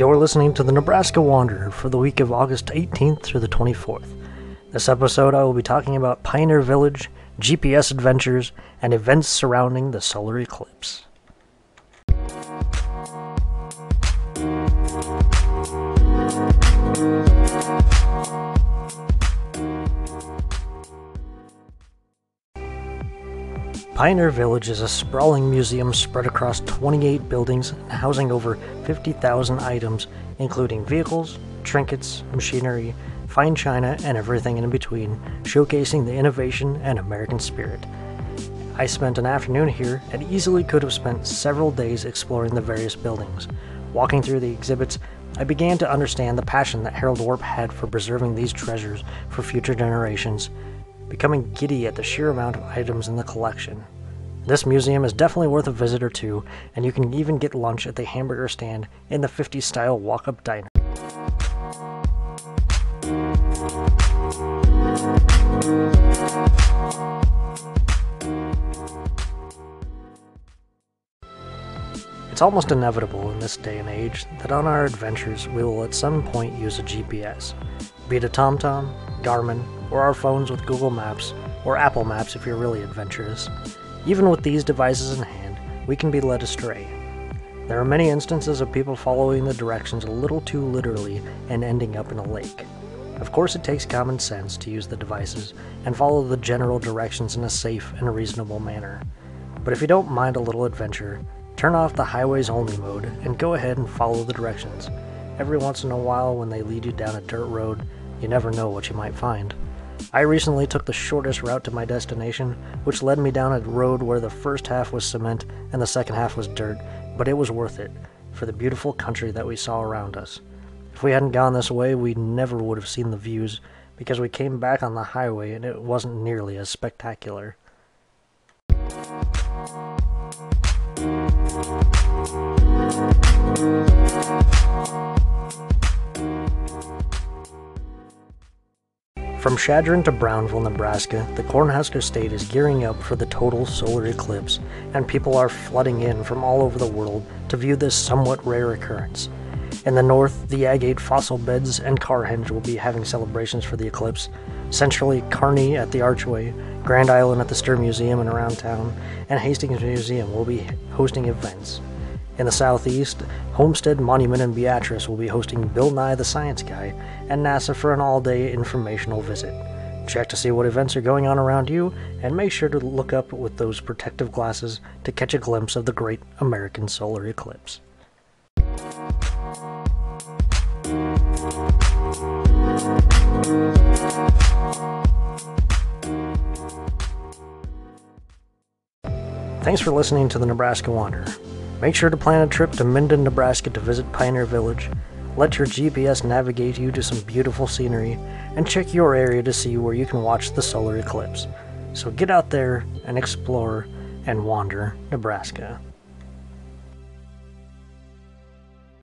You're listening to the Nebraska Wanderer for the week of August 18th through the 24th. This episode, I will be talking about Pioneer Village, GPS adventures, and events surrounding the solar eclipse. Pioneer Village is a sprawling museum spread across 28 buildings and housing over 50,000 items, including vehicles, trinkets, machinery, fine china, and everything in between, showcasing the innovation and American spirit. I spent an afternoon here and easily could have spent several days exploring the various buildings. Walking through the exhibits, I began to understand the passion that Harold Warp had for preserving these treasures for future generations becoming giddy at the sheer amount of items in the collection. This museum is definitely worth a visit or two, and you can even get lunch at the hamburger stand in the 50s style walk up diner. It's almost inevitable in this day and age that on our adventures we will at some point use a GPS, be it a TomTom, Garmin, or our phones with Google Maps, or Apple Maps if you're really adventurous. Even with these devices in hand, we can be led astray. There are many instances of people following the directions a little too literally and ending up in a lake. Of course, it takes common sense to use the devices and follow the general directions in a safe and reasonable manner. But if you don't mind a little adventure, turn off the highways only mode and go ahead and follow the directions. Every once in a while, when they lead you down a dirt road, you never know what you might find. I recently took the shortest route to my destination, which led me down a road where the first half was cement and the second half was dirt, but it was worth it for the beautiful country that we saw around us. If we hadn't gone this way, we never would have seen the views because we came back on the highway and it wasn't nearly as spectacular. From Chadron to Brownville, Nebraska, the Cornhusker State is gearing up for the total solar eclipse, and people are flooding in from all over the world to view this somewhat rare occurrence. In the north, the Agate fossil beds and Carhenge will be having celebrations for the eclipse. Centrally, Kearney at the Archway, Grand Island at the Stuhr Museum and around town, and Hastings Museum will be hosting events. In the southeast, Homestead Monument and Beatrice will be hosting Bill Nye the Science Guy and NASA for an all day informational visit. Check to see what events are going on around you, and make sure to look up with those protective glasses to catch a glimpse of the great American solar eclipse. Thanks for listening to the Nebraska Wanderer. Make sure to plan a trip to Minden, Nebraska to visit Pioneer Village. Let your GPS navigate you to some beautiful scenery and check your area to see where you can watch the solar eclipse. So get out there and explore and wander Nebraska.